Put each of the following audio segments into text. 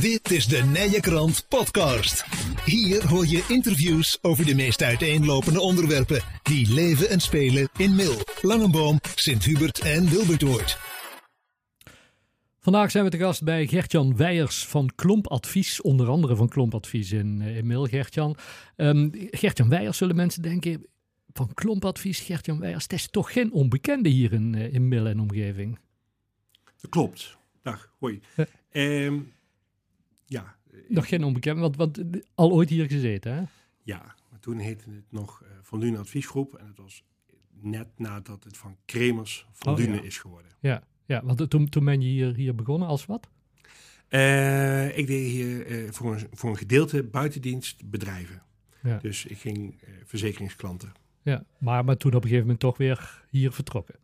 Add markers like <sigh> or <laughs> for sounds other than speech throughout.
Dit is de Nije Krant Podcast. Hier hoor je interviews over de meest uiteenlopende onderwerpen die leven en spelen in Mil, Langenboom, Sint-Hubert en Wilbertoord. Vandaag zijn we te gast bij Gertjan Weijers van Klompadvies, onder andere van Klompadvies in, uh, in Mil, Gertjan. Um, Gertjan Weijers zullen mensen denken, van Klompadvies, Gertjan Weijers, dat is toch geen onbekende hier in, uh, in Mil en omgeving? Dat klopt. Dag, hoi. Ja. Um, ja. Nog geen onbekend, want, want al ooit hier gezeten, hè? Ja, maar toen heette het nog uh, Van Adviesgroep. En het was net nadat het van Kremers Van oh, ja. is geworden. Ja, ja want toen, toen ben je hier, hier begonnen als wat? Uh, ik deed hier uh, voor, een, voor een gedeelte buitendienst bedrijven. Ja. Dus ik ging verzekeringsklanten. Ja, maar, maar toen op een gegeven moment toch weer hier vertrokken.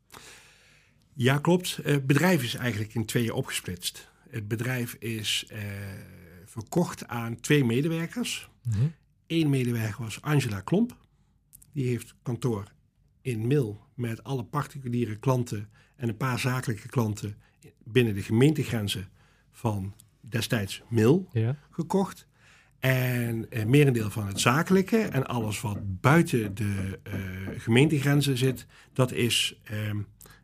Ja, klopt. Het bedrijf is eigenlijk in tweeën opgesplitst. Het bedrijf is verkocht aan twee medewerkers. Mm -hmm. Eén medewerker was Angela Klomp. Die heeft kantoor in Mil met alle particuliere klanten en een paar zakelijke klanten binnen de gemeentegrenzen van destijds Mil ja. gekocht. En uh, merendeel van het zakelijke en alles wat buiten de uh, gemeentegrenzen zit, dat is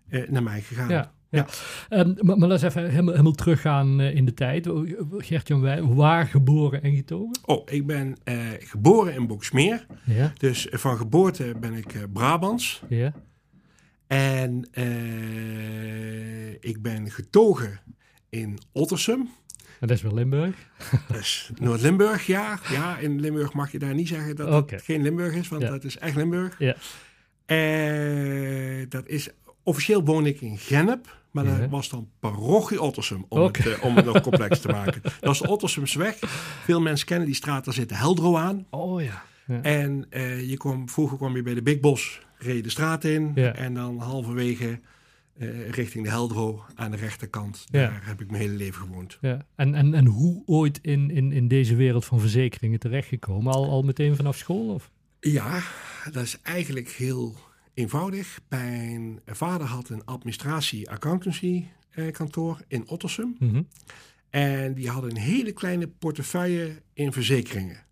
uh, naar mij gegaan. Ja. Ja, um, maar, maar laten we even helemaal, helemaal teruggaan uh, in de tijd. Gert-Jan Wij, waar geboren en getogen? Oh, ik ben uh, geboren in Boksmeer. Ja. Dus uh, van geboorte ben ik Brabants. Ja. En ik ben getogen in Ottersum. Dat is wel Limburg? <laughs> Dat is Noord-Limburg, ja. Ja, in Limburg mag je daar niet zeggen dat okay. het geen Limburg is, want ja. dat is echt Limburg. Ja. dat is Officieel woon ik in Gennep, maar dat was dan parochie Ottersum, om, okay. het, uh, om het nog complex te maken. <laughs> Dat is de Ottersumsweg. Veel mensen kennen die straat, daar zit de Heldro aan. Oh ja. ja. En uh, je kwam, vroeger kwam je bij de Big Bos, reed de straat in. Ja. En dan halverwege uh, richting de Heldro aan de rechterkant. Daar heb ik mijn hele leven gewoond. Ja. En, en, en hoe ooit in, in, in deze wereld van verzekeringen terechtgekomen? Al, al meteen vanaf school? Of? Ja, dat is eigenlijk heel eenvoudig. Mijn vader had een administratie-accountancy eh, kantoor in Ottersum. Mm -hmm. En die hadden een hele kleine portefeuille in verzekeringen.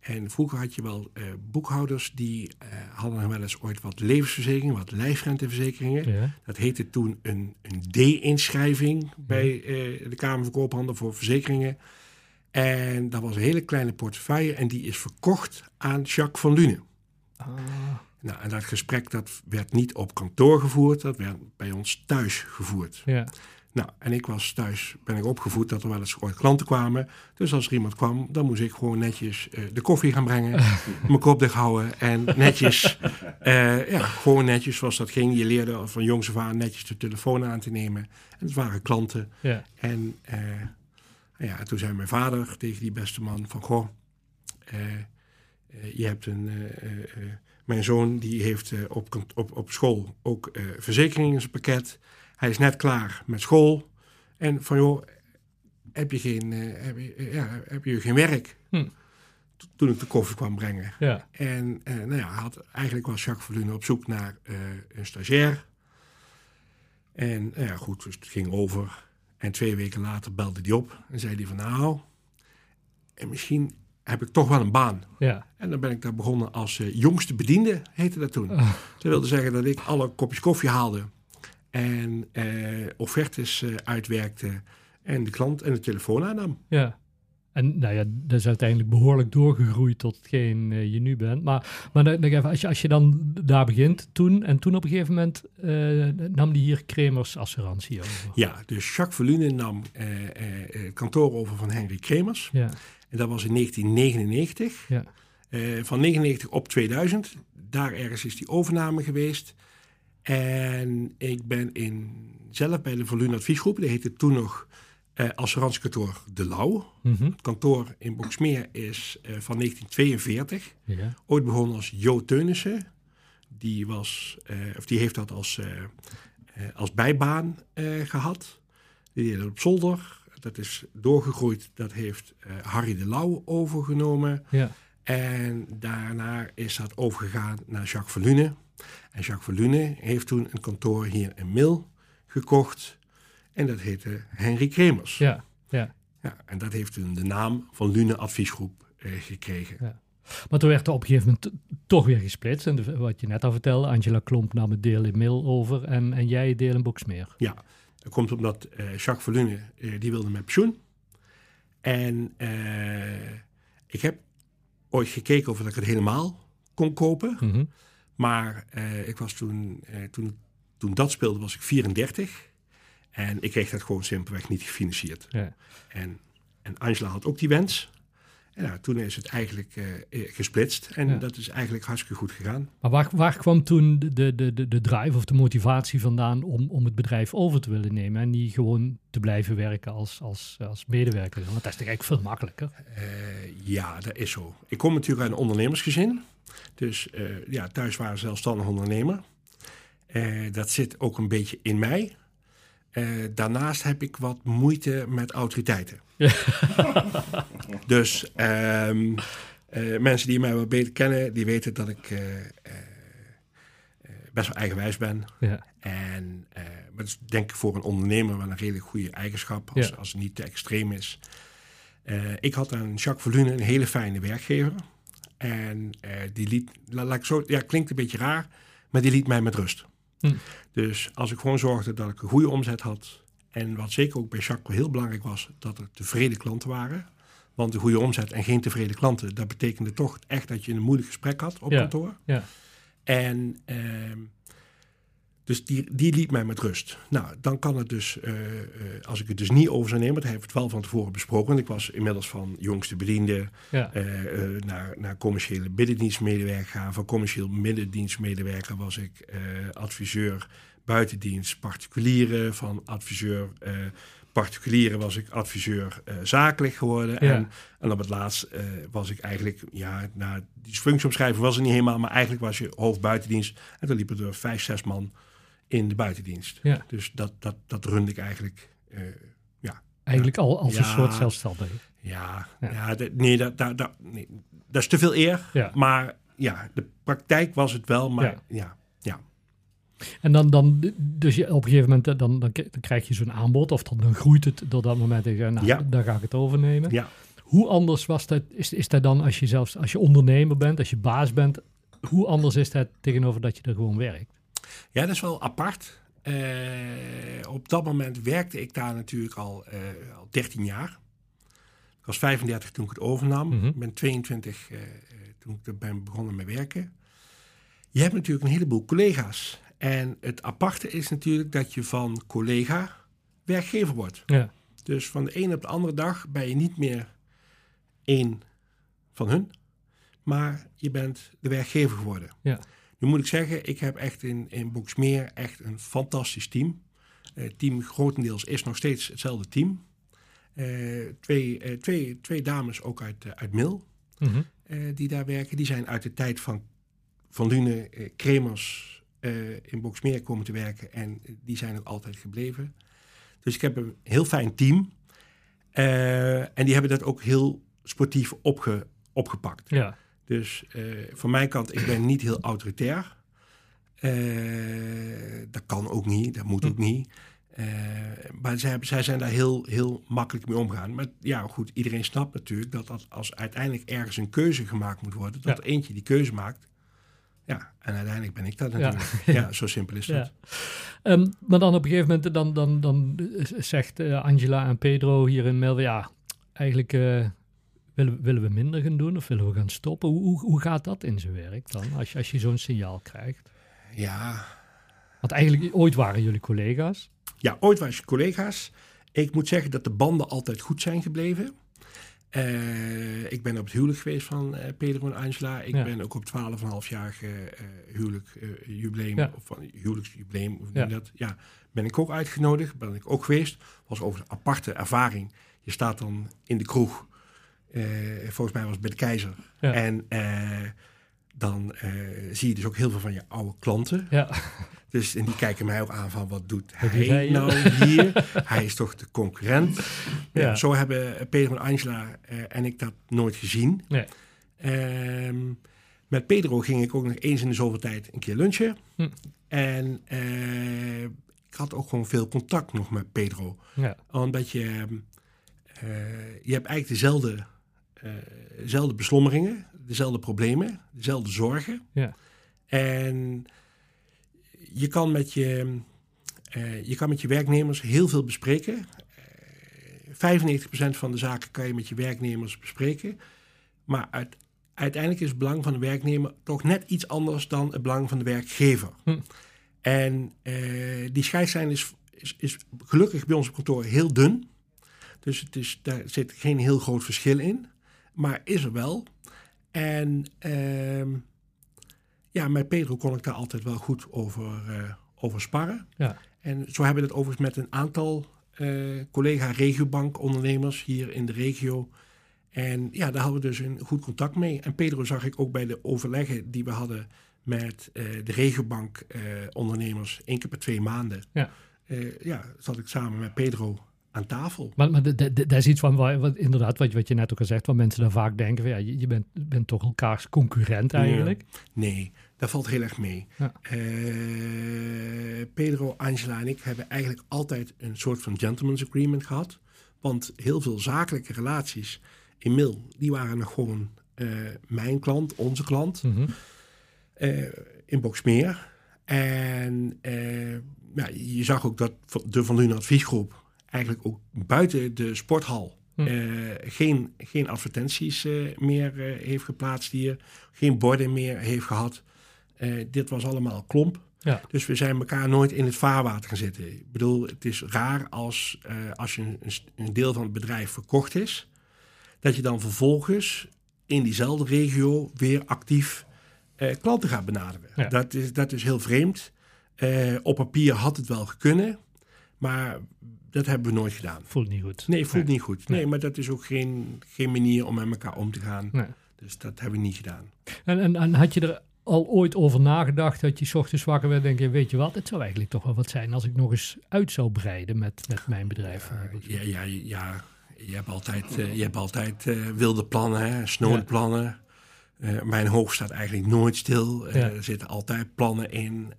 En vroeger had je wel uh, boekhouders die uh, hadden wel eens ooit wat levensverzekeringen, wat lijfrenteverzekeringen. Ja. Dat heette toen een, een D-inschrijving bij uh, de Kamer van Koophandel voor verzekeringen. En dat was een hele kleine portefeuille en die is verkocht aan Jacques van Lune. Ah. Nou, en dat gesprek dat werd niet op kantoor gevoerd, dat werd bij ons thuis gevoerd. Ja. Nou, en ik was thuis, ben ik opgevoed dat er wel eens ooit klanten kwamen. Dus als er iemand kwam, dan moest ik gewoon netjes uh, de koffie gaan brengen, <laughs> mijn kop dicht houden en netjes, uh, ja, gewoon netjes zoals dat ging. Je leerde van jongs af aan netjes de telefoon aan te nemen. En het waren klanten. Ja. En uh, ja, toen zei mijn vader tegen die beste man van, goh, je hebt een mijn zoon die heeft op, op, op school ook verzekering in zijn pakket. Hij is net klaar met school. En van joh, heb je geen, heb je, ja, heb je geen werk? Hm. Toen ik de koffie kwam brengen. Ja. En nou ja, had, eigenlijk was Jacques Verlune op zoek naar een stagiair. En nou ja, goed, dus het ging over. En twee weken later belde hij op en zei hij van nou, en misschien heb ik toch wel een baan. Ja. En dan ben ik daar begonnen als uh, jongste bediende, heette dat toen. Oh. Dat wilde zeggen dat ik alle kopjes koffie haalde en uh, offertes uh, uitwerkte en de klant en de telefoon aannam. Ja. En nou ja, dat is uiteindelijk behoorlijk doorgegroeid tot hetgeen je nu bent. Maar, maar even, als, je, als je dan daar begint toen en toen op een gegeven moment nam die hier Kremers assurantie over. Ja, dus Jacques Verlune nam het kantoor over van Henry Kremers. Ja. En dat was in 1999. Ja. Uh, van 99 op 2000. Daar ergens is die overname geweest. En ik ben in, zelf bij de Volume Adviesgroep, die heette toen nog uh, assurantiekantoor De Lauw. Mm -hmm. Het kantoor in Boksmeer is uh, van 1942. Ja. Ooit begonnen als Jo Teunissen. Die, was, of die heeft dat als, als bijbaan gehad. Die deed dat op zolder. Dat is doorgegroeid. Dat heeft uh, Harry de Lauw overgenomen. Ja. En daarna is dat overgegaan naar Jacques Verlune. En Jacques Verlune heeft toen een kantoor hier in Mil gekocht. En dat heette Henry Kremers. Ja, ja. Ja, en dat heeft toen de naam van Lune Adviesgroep gekregen. Ja. Maar toen werd er op een gegeven moment toch weer gesplitst. En wat je net al vertelde, Angela Klomp nam het deel in Mil over en, en jij deel in Boksmeer. Ja, dat komt omdat Jacques Verlune, die wilde met pensioen. En ik heb ooit gekeken of ik het helemaal kon kopen. Mhm. Maar ik was toen, toen, toen dat speelde, was ik 34. En ik kreeg dat gewoon simpelweg niet gefinancierd. Ja. En, en Angela had ook die wens. En nou, toen is het eigenlijk uh, gesplitst. En Ja. dat is eigenlijk hartstikke goed gegaan. Maar waar, waar kwam toen de, de, de, de drive of de motivatie vandaan om, om het bedrijf over te willen nemen en niet gewoon te blijven werken als, als, als medewerker? Want dat is toch eigenlijk veel makkelijker. Eh, ja, dat is zo. Ik kom natuurlijk uit een ondernemersgezin. Dus eh, ja, thuis waren zelfstandig ondernemer. Eh, dat zit ook een beetje in mij. Eh, daarnaast heb ik wat moeite met autoriteiten. <laughs> dus ehm, eh, mensen die mij wat beter kennen, die weten dat ik eh, eh, best wel eigenwijs ben. Ja. En dat is denk ik voor een ondernemer wel een redelijk goede eigenschap, als, Ja. als het niet te extreem is. Ik had aan Jacques Verlune een hele fijne werkgever. En die liet, la- laat ik zo, ja, klinkt een beetje raar, maar die liet mij met rust. Hm. Dus als ik gewoon zorgde dat ik een goede omzet had. En wat zeker ook bij Jacques heel belangrijk was, dat er tevreden klanten waren. Want een goede omzet en geen tevreden klanten, dat betekende toch echt dat je een moeilijk gesprek had op Ja. kantoor. Ja. En ehm, dus die, die liet mij met rust. Nou, dan kan het dus, eh, eh, als ik het dus niet over zou nemen, want hij heeft het wel van tevoren besproken. want Ik was inmiddels van jongste bediende Ja. eh, naar, naar commerciële middendienstmedewerker gaan. Van commercieel middendienstmedewerker was ik adviseur buitendienst particulieren. Van adviseur eh, particulieren was ik adviseur eh, zakelijk geworden. Ja. En, en op het laatst eh, was ik eigenlijk, ja, nou, die functieomschrijving was er niet helemaal, maar eigenlijk was je hoofd buitendienst. En dan liepen er vijf, zes man in de buitendienst. Ja. Dus dat, dat, dat runde ik eigenlijk, ja, Eigenlijk al als een soort zelfstandige. ja, Ja. nee, dat, dat, dat, nee, dat is te veel eer. Ja. Maar ja, de praktijk was het wel, maar Ja. En dan, dan dus je, op een gegeven moment, eh, dan, dan, krijg je zo'n aanbod, of dan, dan groeit het door dat moment. En nou, Ja. daar ga ik het overnemen. ja. Hoe anders was dat, is, is dat dan als je zelfs, als je ondernemer bent, als je baas bent, hoe anders is dat tegenover dat je er gewoon werkt? Ja, dat is wel apart. Eh, op dat moment werkte ik daar natuurlijk al, eh, al 13 jaar. Ik was 35 toen ik het overnam. Mhm. Ik ben 22 eh, eh, toen ik er ben begonnen met werken. Je hebt natuurlijk een heleboel collega's. En het aparte is natuurlijk dat je van collega werkgever wordt. Ja. Dus van de een op de andere dag ben je niet meer één van hun, maar je bent de werkgever geworden. Ja. Nu moet ik zeggen, ik heb echt in, in Boxmeer echt een fantastisch team. Eh, Het team grotendeels is nog steeds hetzelfde team. Eh, twee, eh, twee, twee dames ook uit, uit Mil Mhm. die daar werken. Die zijn uit de tijd van, van Lune Kremers eh, in Boxmeer komen te werken. En die zijn ook altijd gebleven. Dus ik heb een heel fijn team. Eh, en die hebben dat ook heel sportief opge, opgepakt. Ja. Dus eh, van mijn kant, ik ben niet heel autoritair. Dat kan ook niet, dat moet ook niet. Eh, maar zij, zij zijn daar heel, heel makkelijk mee omgaan. Maar ja, goed, iedereen snapt natuurlijk dat als, als uiteindelijk ergens een keuze gemaakt moet worden, dat Ja. er eentje die keuze maakt. Ja, en uiteindelijk ben ik dat natuurlijk. <laughs> Ja, zo simpel is dat. Ja. Ehm, maar dan op een gegeven moment, dan, dan, dan zegt eh, Angela en Pedro hier in Melwe, ja, eigenlijk eh, willen, willen we minder gaan doen of willen we gaan stoppen? Hoe, hoe, hoe gaat dat in zijn werk dan, als je, als je zo'n signaal krijgt? Ja, Want eigenlijk, ooit waren jullie collega's. Ja, ooit was je collega's. Ik moet zeggen dat de banden altijd goed zijn gebleven. Eh, ik ben op het huwelijk geweest van eh, Pedro en Angela. Ik Ja. ben ook op 12,5-jarige eh huwelijk, eh, jubileum, Ja. of van huwelijksjubileum, hoe Ja. dat? Ja, ben ik ook uitgenodigd. Ben ik ook geweest. Was over een aparte ervaring. Je staat dan in de kroeg. volgens mij was het bij de keizer. En dan eh, zie je dus ook heel veel van je oude klanten. Ja, Dus en die kijken mij ook aan van wat doet Wat hij, nou hier? hij is toch de concurrent? <laughs> Ja. Ja. zo hebben Pedro en Angela eh, en ik dat nooit gezien. nee. Ehm, met Pedro ging ik ook nog eens in de zoveel tijd een keer lunchen. Hm. En eh, ik had ook gewoon veel contact nog met Pedro. Ja. Omdat je... je hebt eigenlijk dezelfde, dezelfde beslommeringen, dezelfde problemen, dezelfde zorgen. Ja. En je kan met je, je kan met je werknemers heel veel bespreken. 95% van de zaken kan je met je werknemers bespreken. Maar uit, uiteindelijk is het belang van de werknemer toch net iets anders dan het belang van de werkgever. Hm. En uh, die scheidslijn is, is, is, gelukkig bij ons op kantoor heel dun. Dus het is, daar zit geen heel groot verschil in. Maar is er wel. En uh, ja, met Pedro kon ik daar altijd wel goed over, uh, over sparren. Ja. En zo hebben we het overigens met een aantal uh, collega regiobankondernemers hier in de regio. En ja, daar hadden we dus een goed contact mee. En Pedro zag ik ook bij de overleggen die we hadden met uh, de regiobankondernemers, uh, één keer per twee maanden. Ja. ja, zat ik samen met Pedro aan tafel. Maar, maar dat is iets van, wat, inderdaad, wat, wat je net ook al zegt, waar mensen dan vaak denken, van, ja, je, je bent, bent toch elkaars concurrent eigenlijk? Nee, dat valt heel erg mee. Ja. Uh, Pedro, Angela en ik hebben eigenlijk altijd een soort van gentleman's agreement gehad. Want heel veel zakelijke relaties in Mil, die waren nog gewoon uh, mijn klant, onze klant. Mm -hmm. uh, in Boksmeer. En ja, je zag ook dat de Van Luna adviesgroep eigenlijk ook buiten de sporthal Hm. Uh, geen, geen advertenties uh, meer uh, heeft geplaatst hier. Geen borden meer heeft gehad. dit was allemaal klomp. Ja. Dus we zijn elkaar nooit in het vaarwater gaan zitten. Ik bedoel, het is raar als, als je een, een, deel van het bedrijf verkocht is... dat je dan vervolgens in diezelfde regio weer actief klanten gaat benaderen. Ja. Dat, is, dat is heel vreemd. op papier had het wel kunnen... Maar dat hebben we nooit gedaan. Voelt niet goed. Nee, voelt Nee. niet goed. Nee, maar dat is ook geen, geen manier om met elkaar om te gaan. Nee. Dus dat hebben we niet gedaan. En, en, en had je er al ooit over nagedacht dat je ochtends wakker werd en denk je, weet je wat, het zou eigenlijk toch wel wat zijn als ik nog eens uit zou breiden met, met mijn bedrijf. Ja, ja, ja, je hebt altijd, uh, je hebt altijd uh, wilde plannen, hè, snode plannen. Uh, mijn hoofd staat eigenlijk nooit stil. Ja. Er zitten altijd plannen in.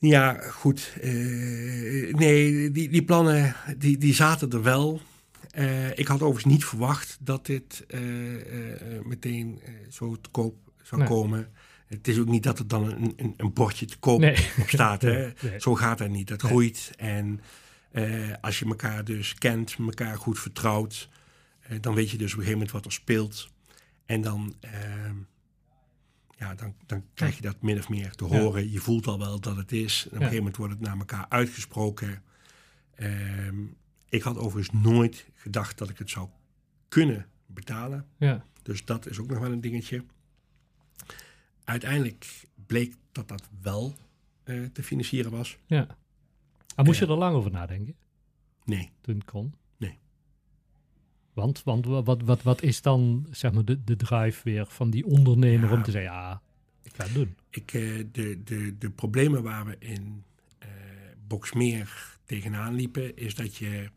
Ja, goed. Uh, nee, die, die plannen die, die zaten er wel. Uh, ik had overigens niet verwacht dat dit uh, meteen zo te koop zou Nee. komen. Het is ook niet dat er dan een, een, een bordje te koop Nee. op staat. Hè? <laughs> Nee. Zo gaat dat niet. Dat groeit. En als je elkaar dus kent, elkaar goed vertrouwt, dan weet je dus op een gegeven moment wat er speelt. En dan ehm, ja, dan, dan krijg je dat min of meer te Ja. horen. Je voelt al wel dat het is. En op een gegeven moment wordt het naar elkaar uitgesproken. Ehm, ik had overigens nooit gedacht dat ik het zou kunnen betalen. Ja. Dus dat is ook nog wel een dingetje. Uiteindelijk bleek dat dat wel eh, te financieren was. ja. Maar moest je Ja. er lang over nadenken Nee. toen het kon? Want, want wa- wat, wat, wat is dan zeg maar, de, de drive weer van die ondernemer Ja. om te zeggen, ja, ik ga het doen. Ik, eh, de, de, de problemen waar we in eh Boksmeer tegenaan liepen, is dat je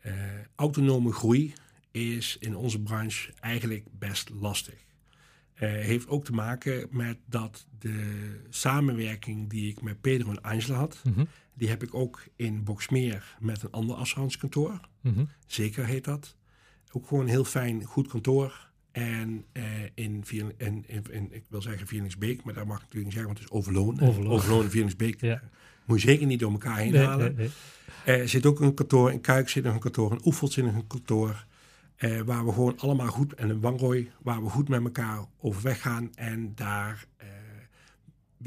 eh, autonome groei is in onze branche eigenlijk best lastig. Eh heeft ook te maken met dat de samenwerking die ik met Pedro en Angela had, Mhm. die heb ik ook in Boksmeer met een ander assurancekantoor. Mhm. Zeker heet dat. Ook gewoon een heel fijn, goed kantoor. En eh, in, in, in, in- ik wil zeggen Vierlingsbeek, maar dat mag ik natuurlijk niet zeggen, want het is Overloon. Overloon. Overloon en Vierlingsbeek Ja. moet je zeker niet door elkaar heen Nee, halen. nee, nee. Er zit ook een kantoor, in Kuik zit nog een kantoor, in Oefeld zit nog een kantoor. eh, waar we gewoon allemaal goed, en een Wangrooi, waar we goed met elkaar overweg gaan. En daar, eh,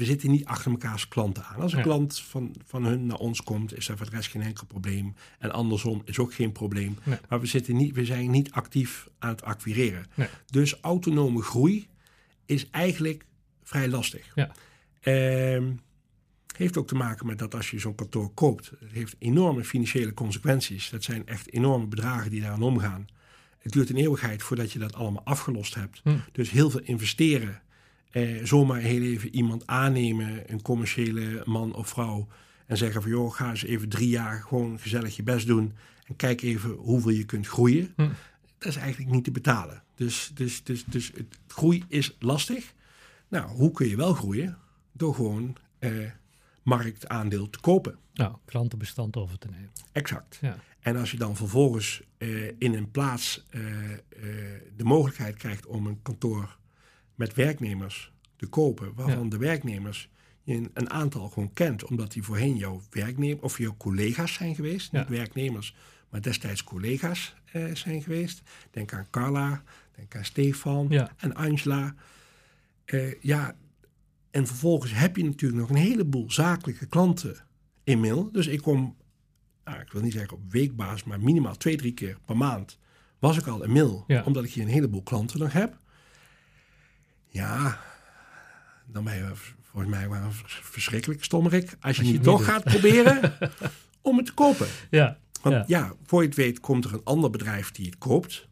we zitten niet achter mekaars klanten aan. Als een Ja. klant van, van hun naar ons komt, is dat voor de rest geen enkel probleem. En andersom is ook geen probleem. Nee. Maar we, zitten niet, we zijn niet actief aan het acquireren. Nee. Dus autonome groei is eigenlijk vrij lastig. Ja. Ehm, heeft ook te maken met dat als je zo'n kantoor koopt, het heeft enorme financiële consequenties. Dat zijn echt enorme bedragen die daaraan omgaan. Het duurt een eeuwigheid voordat je dat allemaal afgelost hebt. Hm. Dus heel veel investeren. Eh, zomaar heel even iemand aannemen, een commerciële man of vrouw. En zeggen van joh, ga eens even drie jaar gewoon gezellig je best doen. En kijk even hoeveel je kunt groeien. Hm. Dat is eigenlijk niet te betalen. Dus, dus, dus, dus het groei is lastig. Nou, hoe kun je wel groeien? Door gewoon eh, marktaandeel te kopen. Nou, klantenbestand over te nemen. Exact. Ja. En als je dan vervolgens eh, in een plaats eh, eh, de mogelijkheid krijgt om een kantoor met werknemers te kopen, waarvan de werknemers je een, aantal gewoon kent, omdat die voorheen jouw werknemers of jouw collega's zijn geweest, niet werknemers, maar destijds collega's eh, zijn geweest. Denk aan Carla, denk aan Stefan en Angela. Eh, ja, en vervolgens heb je natuurlijk nog een heleboel zakelijke klanten in mail. Dus ik kom, nou, ik wil niet zeggen op weekbasis, maar minimaal twee, drie keer per maand was ik al in mail. Omdat ik hier een heleboel klanten nog heb. Ja, dan ben je volgens mij wel verschrikkelijk stommerik. Als je, niet toch gaat proberen <laughs> om het te kopen. Ja. Want ja. voor je het weet komt er een ander bedrijf die het koopt.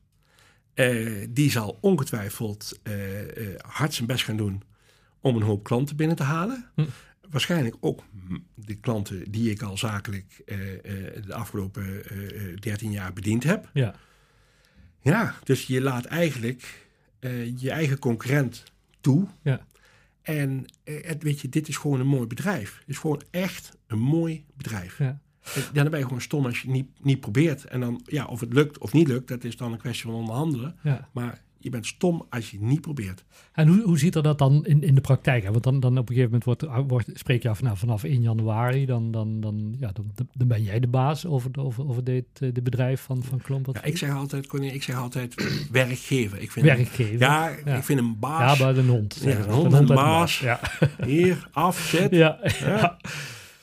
Uh, die zal ongetwijfeld uh, uh, hard zijn best gaan doen om een hoop klanten binnen te halen. Hm. Waarschijnlijk ook de klanten die ik al zakelijk de afgelopen 13 jaar bediend heb. Ja. ja, dus je laat eigenlijk je eigen concurrent toe. Ja. En het, weet je, dit is gewoon een mooi bedrijf. Het is gewoon echt een mooi bedrijf. Ja. Ja, dan ben je gewoon stom als je het niet, niet probeert. En dan, ja, of het lukt of niet lukt, dat is dan een kwestie van onderhandelen. Ja. Maar je bent stom als je het niet probeert. En hoe, hoe ziet er dat dan in, in de praktijk? Want dan, dan op een gegeven moment wordt, wordt, spreek je af nou, vanaf 1 januari, dan, dan, dan, ja, dan, dan ben jij de baas over, over, over dit, uh, dit bedrijf van, van Klomp. Ja, ik zeg altijd, Connie, ik zeg altijd werkgever. Ik vind werkgever? ja, ja, ik vind een baas. Ja, bij een hond. Ja, een hond, een, baas. Ja. <laughs> Hier, af, zet. ja. ja.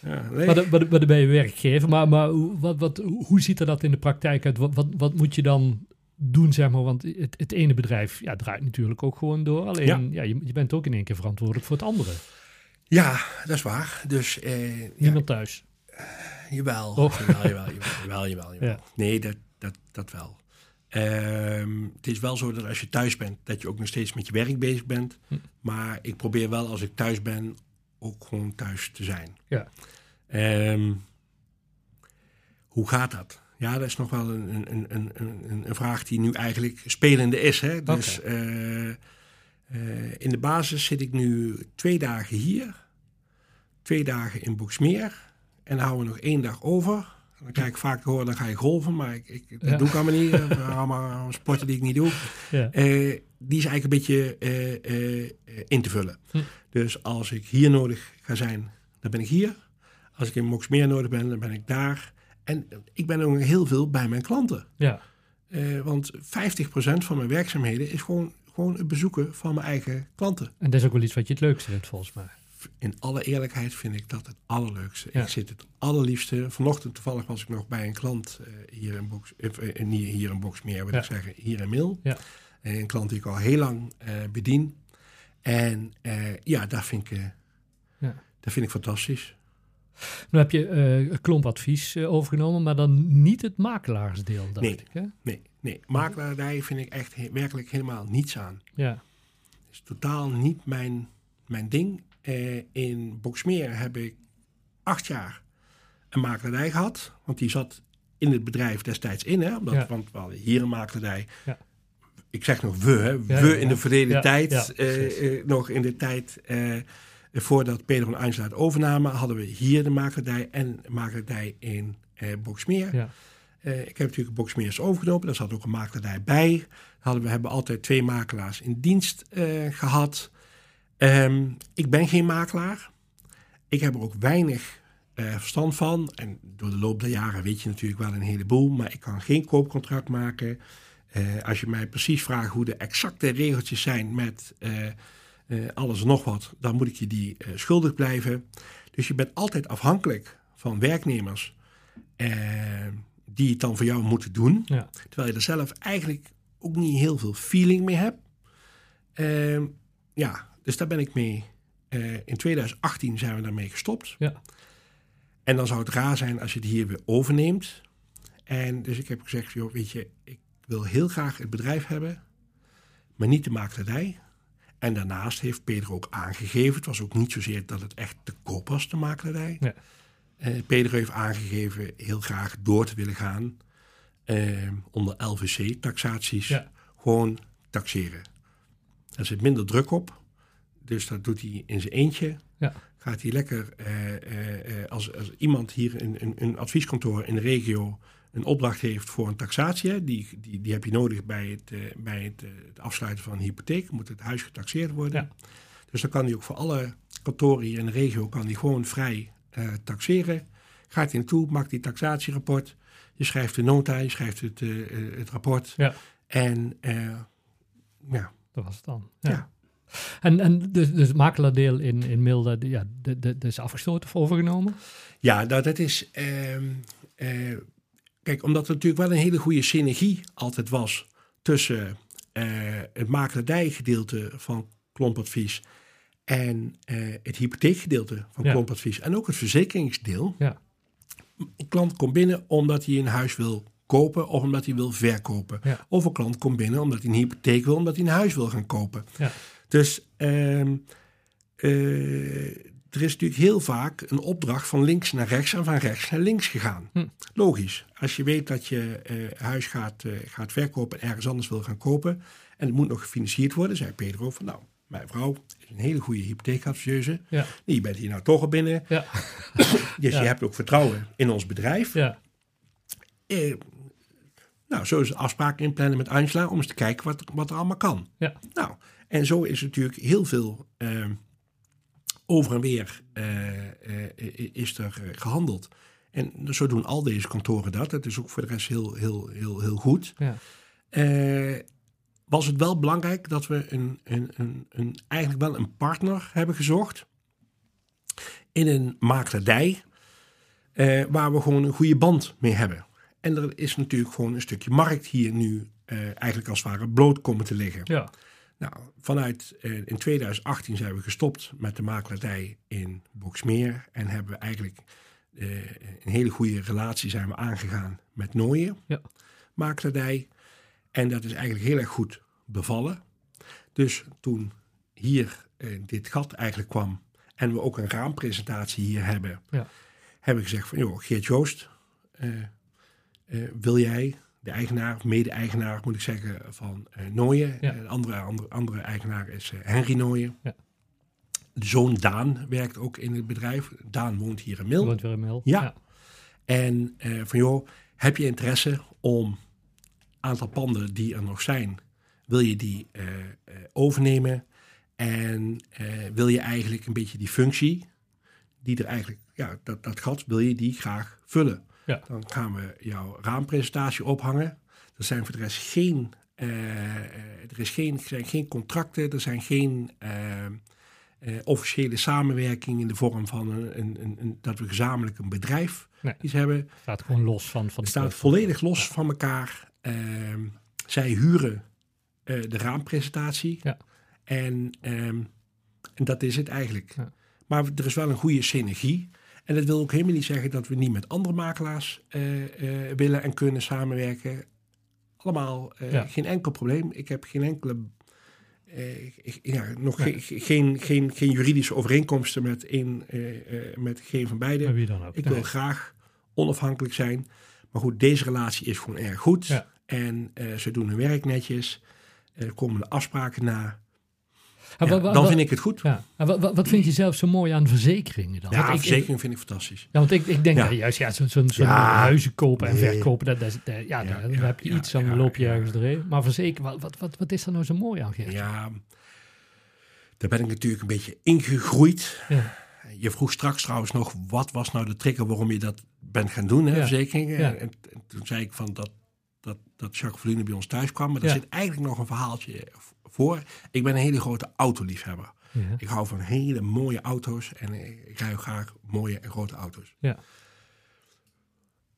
Ja, nee. maar, maar, maar dan ben je werkgever. Maar, maar wat, wat, hoe ziet er dat in de praktijk uit? Wat, wat, wat moet je dan doen, zeg maar? Want het, het ene bedrijf ja, draait natuurlijk ook gewoon door. Alleen, ja. ja je, je, bent ook in één keer verantwoordelijk voor het andere. Ja, dat is waar. Dus, eh, Niemand ja. thuis? Uh, jawel, oh. jawel, jawel, jawel, jawel, jawel. <laughs> Ja. Nee, dat, dat, dat wel. Um, het is wel zo dat als je thuis bent, dat je ook nog steeds met je werk bezig bent. Hm. Maar ik probeer wel als ik thuis ben, ook gewoon thuis te zijn. Ja. Um, hoe gaat dat? Ja, dat is nog wel een, een, een, een, een vraag die nu eigenlijk spelende is. Hè? Dus okay. uh, uh, in de basis zit ik nu twee dagen hier, twee dagen in Boksmeer. En dan houden we nog één dag over. Dan krijg ik vaak te horen, dan ga je golven. Maar ik, ik, dat ja. doe ik allemaal niet. <laughs> allemaal sporten die ik niet doe. Ja. Uh, die is eigenlijk een beetje in te vullen. Hm. Dus als ik hier nodig ga zijn, dan ben ik hier. Als ik in Moksmeer nodig ben, dan ben ik daar. En ik ben ook heel veel bij mijn klanten. Ja. Uh, want 50% van mijn werkzaamheden is gewoon, gewoon het bezoeken van mijn eigen klanten. En dat is ook wel iets wat je het leukste vindt, volgens mij. In alle eerlijkheid vind ik dat het allerleukste. Ja. Ik zit het allerliefste. Vanochtend toevallig was ik nog bij een klant uh, hier in Box, uh, niet hier in Boxmeer, wil ja. ik zeggen, hier in Mil. Ja. een klant die ik al heel lang bedien. En ja, dat vind ik, ja. dat vind ik fantastisch. Nu heb je uh, klompadvies uh, overgenomen, maar dan niet het makelaarsdeel, dacht nee, ik. Hè? Nee, nee. makelaardij vind ik echt he werkelijk helemaal niets aan. Ja. Het is totaal niet mijn, mijn ding. Uh, in Boksmeer heb ik acht jaar een makelaardij gehad, want die zat in het bedrijf destijds in, hè, omdat, ja. want we hadden hier een makelaardij. Ja. Ik zeg nog we, hè, we in de verleden tijd, nog in de tijd voordat Pedro en Angela het overnamen, hadden we hier de makelaardij en de makelaardij in eh, Boksmeer. Ja. Uh, ik heb natuurlijk Boksmeers overgenomen, daar zat ook een makelaardij bij. Hadden we hebben altijd twee makelaars in dienst uh, gehad. Um, ik ben geen makelaar. Ik heb er ook weinig uh, verstand van. En door de loop der jaren weet je natuurlijk wel een heleboel, maar ik kan geen koopcontract maken. als je mij precies vraagt hoe de exacte regeltjes zijn met uh, alles en nog wat, dan moet ik je die uh, schuldig blijven. Dus je bent altijd afhankelijk van werknemers uh, die het dan voor jou moeten doen. Ja. Terwijl je er zelf eigenlijk ook niet heel veel feeling mee hebt. Ehm, ja, dus daar ben ik mee. in 2018 zijn we daarmee gestopt. Ja. En dan zou het raar zijn als je het hier weer overneemt. En dus ik heb gezegd, joh, weet je, ik wil heel graag het bedrijf hebben, maar niet de makelaardij. En daarnaast heeft Pedro ook aangegeven, het was ook niet zozeer dat het echt te koop was, de makelaardij. Ja. Uh, Pedro heeft aangegeven heel graag door te willen gaan uh, onder LVC-taxaties. Ja. Gewoon taxeren. Er zit minder druk op. dus dat doet hij in zijn eentje. Ja. Gaat hij lekker, eh, eh, eh, als, als iemand hier in een, een advieskantoor in de regio een opdracht heeft voor een taxatie, die, die, die heb je nodig bij het, eh, bij het, eh, het afsluiten van een hypotheek, moet het huis getaxeerd worden. Ja. Dus dan kan hij ook voor alle kantoren hier in de regio kan hij gewoon vrij eh, taxeren. Gaat hij naartoe, maakt die taxatierapport. Je schrijft de nota, je schrijft het, het rapport. Ja. En ja, Dat was het dan. Ja. Ja. En, en dus, dus het makelaardeel in, in Milde, ja, de, de, de is afgestoten of overgenomen? Ja, nou dat is. ehm, eh, kijk, omdat er natuurlijk wel een hele goede synergie altijd was tussen eh, het makelaardijgedeelte van Klompadvies en eh, het hypotheekgedeelte van Ja. Klompadvies en ook het verzekeringsdeel. Ja. Een klant komt binnen omdat hij een huis wil kopen of omdat hij wil verkopen. Ja. Of een klant komt binnen omdat hij een hypotheek wil, omdat hij een huis wil gaan kopen. Ja. Dus ehm, eh, er is natuurlijk heel vaak een opdracht van links naar rechts en van rechts naar links gegaan. Hm. Logisch. Als je weet dat je eh, huis gaat, eh, gaat verkopen en ergens anders wil gaan kopen en het moet nog gefinancierd worden, zei Pedro van nou, mijn vrouw is een hele goede hypotheekadviseuse. Ja. Je bent hier nou toch al binnen. Ja. <coughs> Dus Ja. je hebt ook vertrouwen in ons bedrijf. Ja. Eh, nou, zo is de afspraak inplannen met Angela om eens te kijken wat, wat er allemaal kan. Ja. Nou, en zo is natuurlijk heel veel over en weer eh, eh, is er eh, gehandeld. En zo doen al deze kantoren dat. Het is ook voor de rest heel, heel, heel, heel goed. Ja. Was het wel belangrijk dat we een, een, een, een, eigenlijk wel een partner hebben gezocht in een makelaardij waar we gewoon een goede band mee hebben. En er is natuurlijk gewoon een stukje markt hier nu eigenlijk als het ware bloot komen te liggen. Ja. Nou, vanuit eh, in 2018 zijn we gestopt met de makelaardij in Boksmeer en hebben we eigenlijk eh, een hele goede relatie zijn we aangegaan met Nooien Ja. makelaardij. En dat is eigenlijk heel erg goed bevallen. Dus toen hier eh, dit gat eigenlijk kwam en we ook een raampresentatie hier hebben, Ja. hebben we gezegd van, joh, Geert Joost, wil jij de eigenaar, mede-eigenaar moet ik zeggen, van Nooien. Ja. Eh, De andere, andere, andere eigenaar is eh, Henry Nooien. Ja. De zoon Daan werkt ook in het bedrijf. Daan woont hier in Mil. Woont weer in Mil. Ja. En eh, van joh, heb je interesse om aantal panden die er nog zijn, wil je die overnemen? En wil je eigenlijk een beetje die functie, die er eigenlijk, ja, dat, dat gat, wil je die graag vullen? Ja. Dan gaan we jouw raampresentatie ophangen. Er zijn voor de rest geen, eh, er is geen, zijn geen contracten, er zijn geen eh, eh, officiële samenwerking in de vorm van een, een, een, een- dat we gezamenlijk een bedrijf Nee. iets hebben. Staat gewoon los van, van Het staat volledig los van elkaar. Ehm, zij huren de raampresentatie. Ja. En, ehm, en dat is het eigenlijk. Ja. Maar er is wel een goede synergie. En dat wil ook helemaal niet zeggen dat we niet met andere makelaars eh, eh, willen en kunnen samenwerken. Allemaal eh, Ja. geen enkel probleem. Ik heb geen enkele. ja, nog Nee. ge- geen, geen, geen juridische overeenkomsten met, een, met geen van beiden. Wie dan ook. Ik Nee. wil graag onafhankelijk zijn. Maar goed, deze relatie is gewoon erg goed. Ja. En ze doen hun werk netjes. Er komen de afspraken na. Ja, dan vind ik het goed. Ja. Wat vind je zelf zo mooi aan verzekeringen dan? Ja, Want ik- ik- verzekering vind ik fantastisch. Ja, want ik, ik denk Ja. dat juist ja, zo'n zo'n Ja. huizen kopen en Nee. verkopen, dat, dat, ja, ja, heb je iets, dan loop je ergens doorheen. Maar verzekeren, wat, wat, wat, is er nou zo mooi aan, Geert? Ja, daar ben ik natuurlijk een beetje ingegroeid. Ja. Je vroeg straks trouwens nog, wat was nou de trigger waarom je dat bent gaan doen, hè, verzekeringen? En, en toen zei ik van dat, dat, dat Jacques Verlune bij ons thuis kwam. Maar er zit eigenlijk nog een verhaaltje voor. Ik ben een hele grote autoliefhebber. Ja. Ik hou van hele mooie auto's en ik rij graag mooie en grote auto's. Ja.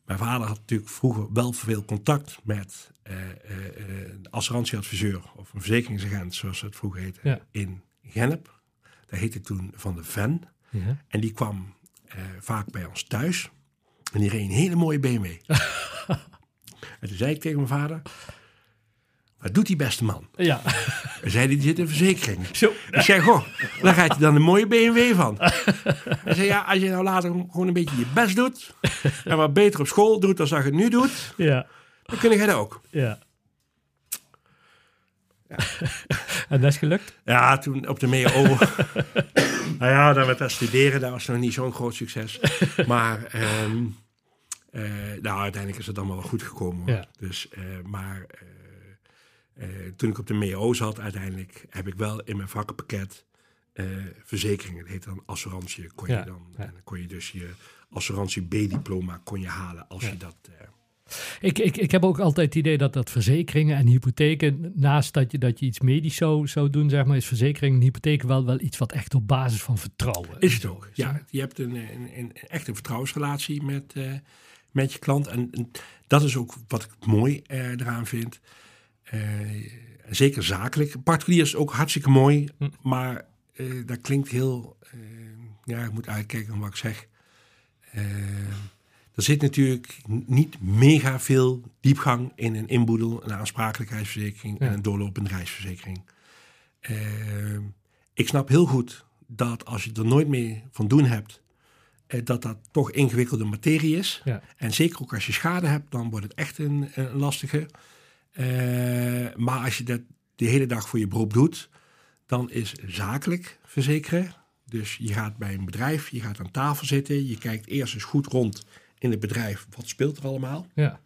Mijn vader had natuurlijk vroeger wel veel contact met de assurantieadviseur of een verzekeringsagent, zoals het vroeger heette, Ja. in Gennep. Dat heette toen Van de Ven. Ja. En die kwam vaak bij ons thuis. En die reed een hele mooie BMW. <laughs> en toen zei ik tegen mijn vader, wat doet die beste man? Ja. Hij zei, die zit in verzekering. Zo. Ik zeg, goh, daar gaat hij dan een mooie BMW van. Hij zei, ja, als je nou later gewoon een beetje je best doet... en wat beter op school doet dan dat je het nu doet... Ja. dan kun je dat ook. Ja. en dat is gelukt? Ja, toen op de MEO. <laughs> nou ja, dan werd dat studeren, dat was nog niet zo'n groot succes. maar ehm, eh, nou, uiteindelijk is het allemaal wel goed gekomen. Ja. Dus, uh, maar uh, toen ik op de MEO zat, uiteindelijk heb ik wel in mijn vakkenpakket verzekeringen. Dat heet dan assurantie. Kon je dan, kon je dus je assurantie B-diploma kon je halen als je dat ik, ik, ik heb ook altijd het idee dat, dat verzekeringen en hypotheken, naast dat je, dat je iets medisch zou, zou doen, zeg maar, is verzekeringen en hypotheken wel, wel iets wat echt op basis van vertrouwen is. het ook, ja. Je hebt een, een, een echt een vertrouwensrelatie met, uh, met je klant. En, en, dat is ook wat ik mooi eraan vind. Uh, zeker zakelijk. Particulier is ook hartstikke mooi, hm. maar dat klinkt heel. ja, ik moet uitkijken wat ik zeg. Er zit natuurlijk niet mega veel diepgang in een inboedel, een aansprakelijkheidsverzekering en een doorlopende reisverzekering. Ik snap heel goed dat als je er nooit mee van doen hebt, eh, dat dat toch ingewikkelde materie is. Ja. En zeker ook als je schade hebt, dan wordt het echt een, een lastige. Uh, maar als je dat de hele dag voor je beroep doet, dan is zakelijk verzekeren. Dus je gaat bij een bedrijf, je gaat aan tafel zitten, je kijkt eerst eens goed rond in het bedrijf. Wat speelt er allemaal? Ja.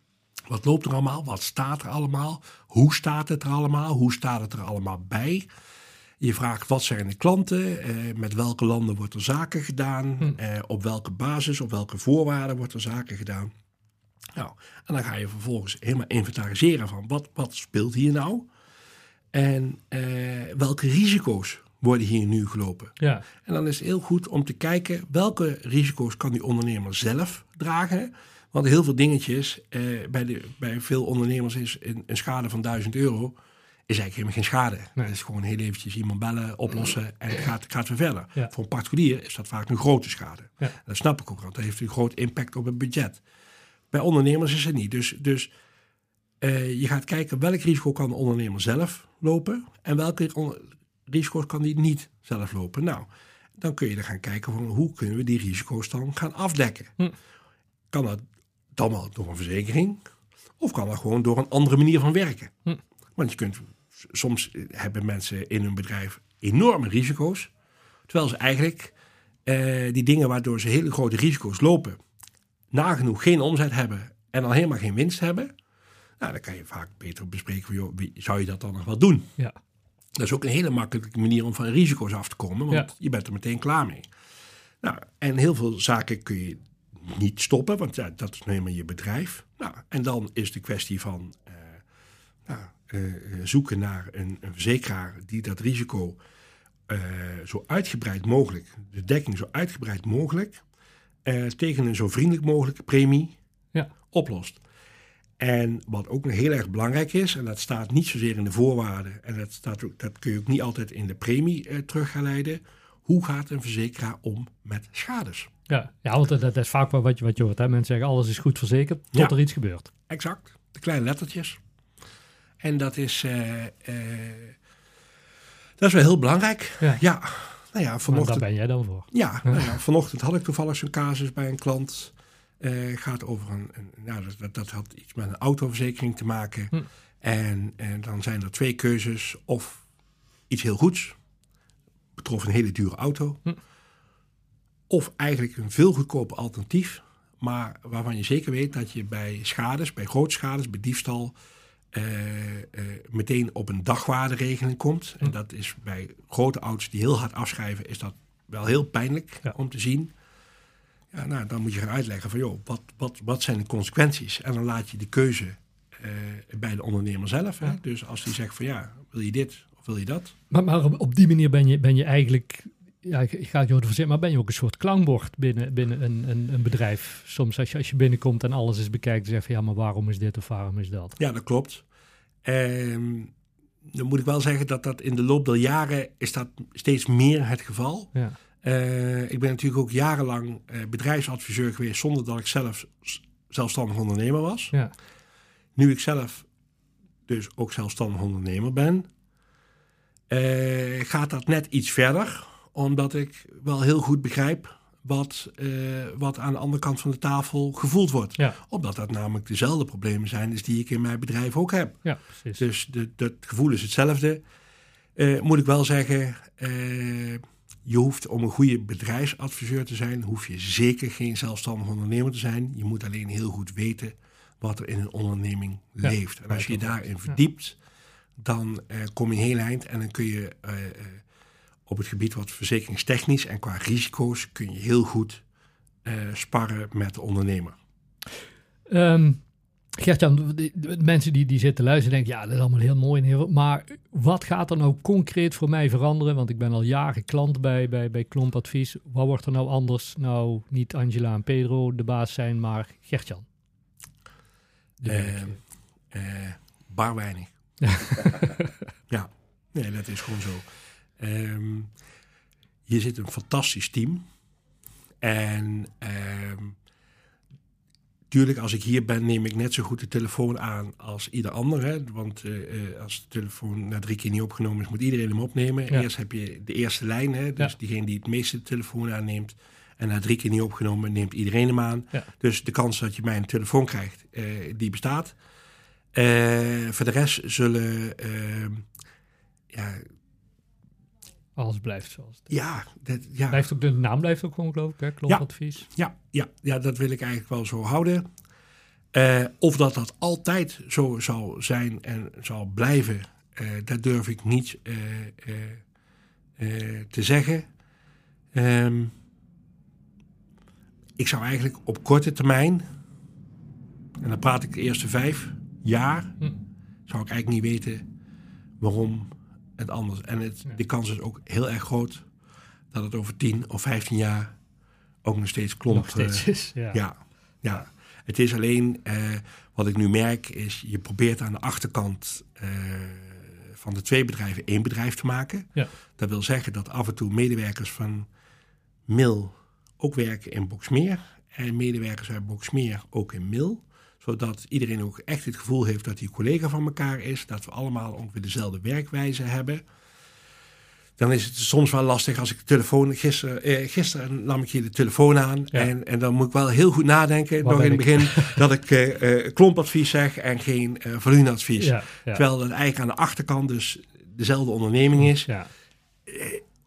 Wat loopt er allemaal? Wat staat er allemaal? Hoe staat het er allemaal? Hoe staat het er allemaal bij? Je vraagt wat zijn de klanten, eh, met welke landen wordt er zaken gedaan, hm. eh, op welke basis, op welke voorwaarden wordt er zaken gedaan. Nou, en dan ga je vervolgens helemaal inventariseren van wat, wat speelt hier nou en eh, welke risico's worden hier nu gelopen. Ja. En dan is het heel goed om te kijken welke risico's kan die ondernemer zelf dragen. Want heel veel dingetjes, eh, bij, de, bij veel ondernemers is een, een, schade van 1000 euro, is eigenlijk helemaal geen schade. Nee. Dat is gewoon heel eventjes iemand bellen, oplossen en het gaat, gaat weer verder. Voor een particulier is dat vaak een grote schade. Ja. Dat snap ik ook, want dat heeft een groot impact op het budget. Bij ondernemers is het niet. Dus, dus uh, je gaat kijken welk risico kan de ondernemer zelf lopen en welke risico's kan die niet zelf lopen. Nou, dan kun je er gaan kijken van hoe kunnen we die risico's dan gaan afdekken. Hm. Kan dat dan wel door een verzekering of kan dat gewoon door een andere manier van werken? Hm. Want je kunt, soms hebben mensen in hun bedrijf enorme risico's, terwijl ze eigenlijk eh, die dingen waardoor ze hele grote risico's lopen, nagenoeg geen omzet hebben en dan helemaal geen winst hebben. Nou, dan kan je vaak beter bespreken, joh, wie, zou je dat dan nog wel doen? Ja. Dat is ook een hele makkelijke manier om van risico's af te komen, want je bent er meteen klaar mee. Nou, en heel veel zaken kun je niet stoppen, want ja, dat is nou helemaal je bedrijf. Nou, en dan is de kwestie van uh, nou, uh, zoeken naar een, een, verzekeraar die dat risico uh, zo uitgebreid mogelijk, de dekking zo uitgebreid mogelijk, tegen een zo vriendelijk mogelijke premie ja. oplost. En wat ook heel erg belangrijk is, en dat staat niet zozeer in de voorwaarden, en dat, staat ook, dat kun je ook niet altijd in de premie eh, terug gaan leiden. Hoe gaat een verzekeraar om met schades? Ja, ja want dat, is vaak wat je, wat je hoort. Hè? Mensen zeggen alles is goed verzekerd tot er iets gebeurt. Exact, de kleine lettertjes. En dat is, uh, uh, dat is wel heel belangrijk. Ja. ja. Nou ja, vanochtend, daar ben jij dan voor. Ja, <laughs> nou ja, vanochtend had ik toevallig zo'n casus bij een klant. Uh, gaat over een, een nou, dat, dat, had iets met een autoverzekering te maken. Hm. En, en dan zijn er twee keuzes. Of iets heel goeds, betrof een hele dure auto. Hm. Of eigenlijk een veel goedkoper alternatief. Maar waarvan je zeker weet dat je bij schades, bij grote schades, bij diefstal, meteen op een dagwaarderegeling komt. En hm. dat is bij grote auto's die heel hard afschrijven, is dat wel heel pijnlijk om te zien. Ja, nou, dan moet je gaan uitleggen van, joh, wat, wat, wat zijn de consequenties? En dan laat je de keuze uh, bij de ondernemer zelf. Hè? Dus als die zegt van, ja, wil je dit of wil je dat? Maar, maar op die manier ben je, ben je eigenlijk, ja, ik, ga het je overzien, maar ben je ook een soort klankbord binnen, binnen een, een, een, bedrijf? Soms als je, als je binnenkomt en alles is bekijkt, zeg je, ja, maar waarom is dit of waarom is dat? Ja, dat klopt. Um, dan moet ik wel zeggen dat dat in de loop der jaren is dat steeds meer het geval. Ja. Uh, ik ben natuurlijk ook jarenlang uh, bedrijfsadviseur geweest zonder dat ik zelf zelfstandig ondernemer was. Ja. Nu ik zelf dus ook zelfstandig ondernemer ben, uh, gaat dat net iets verder. Omdat ik wel heel goed begrijp wat, eh, wat aan de andere kant van de tafel gevoeld wordt. Ja. Omdat dat namelijk dezelfde problemen zijn als die ik in mijn bedrijf ook heb. Ja, precies. Dus de, het gevoel is hetzelfde. Eh, moet ik wel zeggen, eh, je hoeft om een goede bedrijfsadviseur te zijn, hoef je zeker geen zelfstandig ondernemer te zijn. Je moet alleen heel goed weten wat er in een onderneming Ja, leeft. En als je je dat daarin verdiept, dan kom je heel eind en dan kun je op het gebied wat verzekeringstechnisch en qua risico's kun je heel goed eh, sparren met de ondernemer. Ehm Gertjan, mensen die, die zitten luisteren denken, ja, dat is allemaal heel mooi en heel Maar wat gaat er nou concreet voor mij veranderen? Want ik ben al jaren klant bij, bij, bij Klompadvies. Wat wordt er nou anders? Nou, niet Angela en Pedro de baas zijn, maar Gertjan. Eh, bar weinig. <laughs> ja, nee, dat is gewoon zo. Ehm, je zit een fantastisch team. En ehm tuurlijk, als ik hier ben, neem ik net zo goed de telefoon aan als ieder ander. Hè? Want eh, eh, als de telefoon na drie keer niet opgenomen is, moet iedereen hem opnemen. Ja. Eerst heb je de eerste lijn, hè? dus Ja. diegene die het meeste de telefoon aanneemt. En na drie keer niet opgenomen, neemt iedereen hem aan. Ja. Dus de kans dat je mij een telefoon krijgt, eh, die bestaat. Voor de rest zullen, ehm, ja, Alles blijft zoals het is. ja, dat, ja, Blijft ook, de naam blijft ook gewoon, geloof ik, hè? Klompadvies. ja, ja, ja, dat wil ik eigenlijk wel zo houden. Eh, of dat dat altijd zo zal zijn en zal blijven, eh, dat durf ik niet eh, te zeggen. Ehm, ik zou eigenlijk op korte termijn, en dan praat ik de eerste vijf jaar, Hm. zou ik eigenlijk niet weten waarom het anders. En het, de kans is ook heel erg groot dat het over 10 of 15 jaar ook nog steeds klomp. Nog steeds eh, is. Ja. ja, ja. Het is alleen, eh, wat ik nu merk, is je probeert aan de achterkant eh, van de twee bedrijven één bedrijf te maken. Ja. Dat wil zeggen dat af en toe medewerkers van Mil ook werken in Boxmeer. En medewerkers uit Boxmeer ook in Mil. Zodat iedereen ook echt het gevoel heeft dat hij collega van elkaar is. Dat we allemaal ongeveer dezelfde werkwijze hebben. Dan is het soms wel lastig als ik de telefoon... Gisteren, eh, gisteren nam ik hier de telefoon aan. Ja. En, en dan moet ik wel heel goed nadenken. Nog in het begin <laughs> dat ik eh, eh, klompadvies zeg en geen eh volumeadvies. Ja, ja. Terwijl dat eigenlijk aan de achterkant dus dezelfde onderneming is. Ja.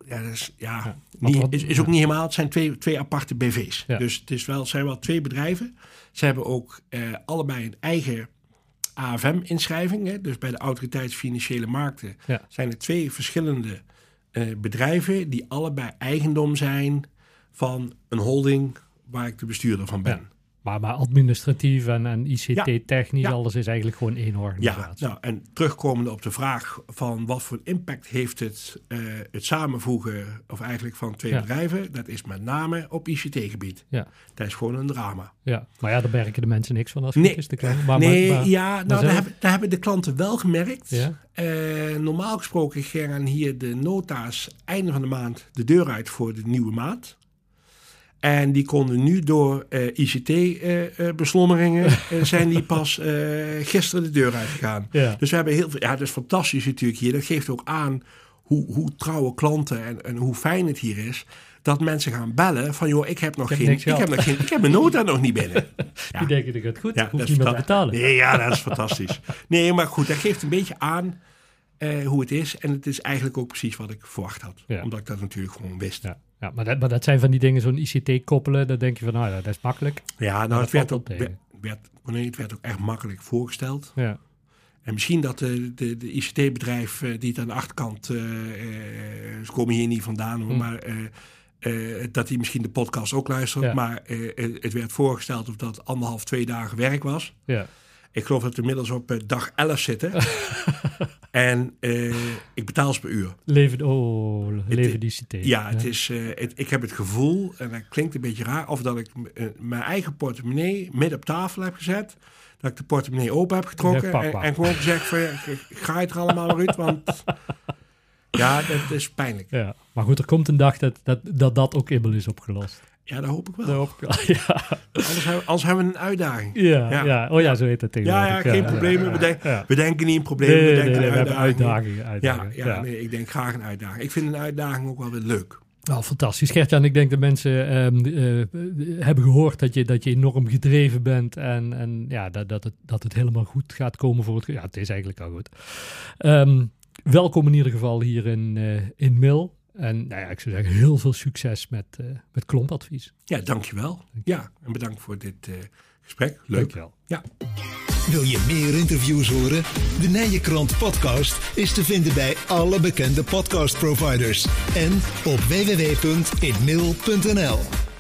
Ja, ja, Ja. niet- Wat- is, is ook niet helemaal. Het zijn twee, twee aparte BV's. Ja. Dus het, is wel, zijn wel twee bedrijven. Ze hebben ook eh, allebei een eigen AFM-inschrijving. Dus bij de Autoriteit Financiële Markten Ja. zijn er twee verschillende eh, bedrijven... die allebei eigendom zijn van een holding waar ik de bestuurder van ben. Maar, maar administratief en, en ICT-technisch, Ja. alles is eigenlijk gewoon één Ja, organisatie. nou, en terugkomende op de vraag van wat voor impact heeft het, eh, het samenvoegen, of eigenlijk van twee Ja. bedrijven, dat is met name op ICT-gebied. Ja. Dat is gewoon een drama. Ja. Maar ja, daar merken de mensen niks van als het Nee. goed is te krijgen. Maar, nee, maar, maar- ja, nou, daar, hebben, daar hebben de klanten wel gemerkt. Ja. Eh, normaal gesproken gaan hier de nota's einde van de maand de deur uit voor de nieuwe maand. En die konden nu door eh, ICT-beslommeringen <laughs> eh, zijn die pas eh, gisteren de deur uitgegaan. Ja. Dus we hebben heel veel. Ja, dat is fantastisch natuurlijk hier. Dat geeft ook aan hoe, hoe trouwe klanten en, en hoe fijn het hier is. Dat mensen gaan bellen van joh, ik heb nog heb geen. Ik heb, nog geen ik heb mijn <laughs> nota nog niet binnen. <laughs> Ja. Die denken, dat gaat goed, Ja, hoef dat is niet meer betalen. Nee, ja, dat is fantastisch. Nee, maar goed, dat geeft een beetje aan eh, hoe het is. En het is eigenlijk ook precies wat ik verwacht had. Ja. Omdat ik dat natuurlijk gewoon wist. Ja, Ja, ja maar, dat, maar dat zijn van die dingen, zo'n ICT koppelen, dan denk je van, nou ja, dat is makkelijk. nou, dat het werd ook, werd, werd, nee, het werd ook echt makkelijk voorgesteld. Ja, En misschien dat de, de, de ICT-bedrijf eh, die het aan de achterkant, eh, eh, ze komen hier niet vandaan, hoor, Hm. maar eh, eh, dat die misschien de podcast ook luistert. Ja. Maar eh, het het werd voorgesteld of dat anderhalf, twee dagen werk was. ja, Ik geloof dat we inmiddels op eh, dag 11 zitten. <laughs> en eh, ik betaal ze per uur. leven, oh, leven die ICT. Ja, het is, eh, het, ik heb het gevoel, en dat klinkt een beetje raar, of dat ik mijn eigen portemonnee midden op tafel heb gezet. Dat ik de portemonnee open heb getrokken Ja, en, en gewoon gezegd van, ga je er allemaal uit, want <laughs> ja, dat is pijnlijk. Ja, maar goed, er komt een dag dat dat, dat, dat ook eenmaal is opgelost. Ja, dat hoop ik wel. Daar hoop ik wel. <laughs> Ja, Anders, hebben, anders hebben we een uitdaging. ja, ja. Ja. oh ja, zo heet dat Ja, tegenwoordig. ja, geen problemen. We, denk- ja. we denken niet in problemen, Nee, we denken nee, uitdagingen. uitdagingen. Ja, uitdagingen. ja, Nee, ik denk graag een uitdaging. Ik vind een uitdaging ook wel weer leuk. Nou, fantastisch. Gertjan, ik denk dat mensen ehm, eh, hebben gehoord dat je, dat je enorm gedreven bent en, en ja, dat, dat, het, dat het helemaal goed gaat komen voor het... Ja, het is eigenlijk al goed. Um, welkom in ieder geval hier in, uh, in Mil. En nou ja, ik zou zeggen, heel veel succes met, uh, met klompadvies. Ja, dankjewel. Ja, en bedankt voor dit gesprek. Leuk. Dankjewel. Ja. Wil je meer interviews horen? De Nijenkrant podcast is te vinden bij alle bekende podcastproviders en op www.inmail.nl.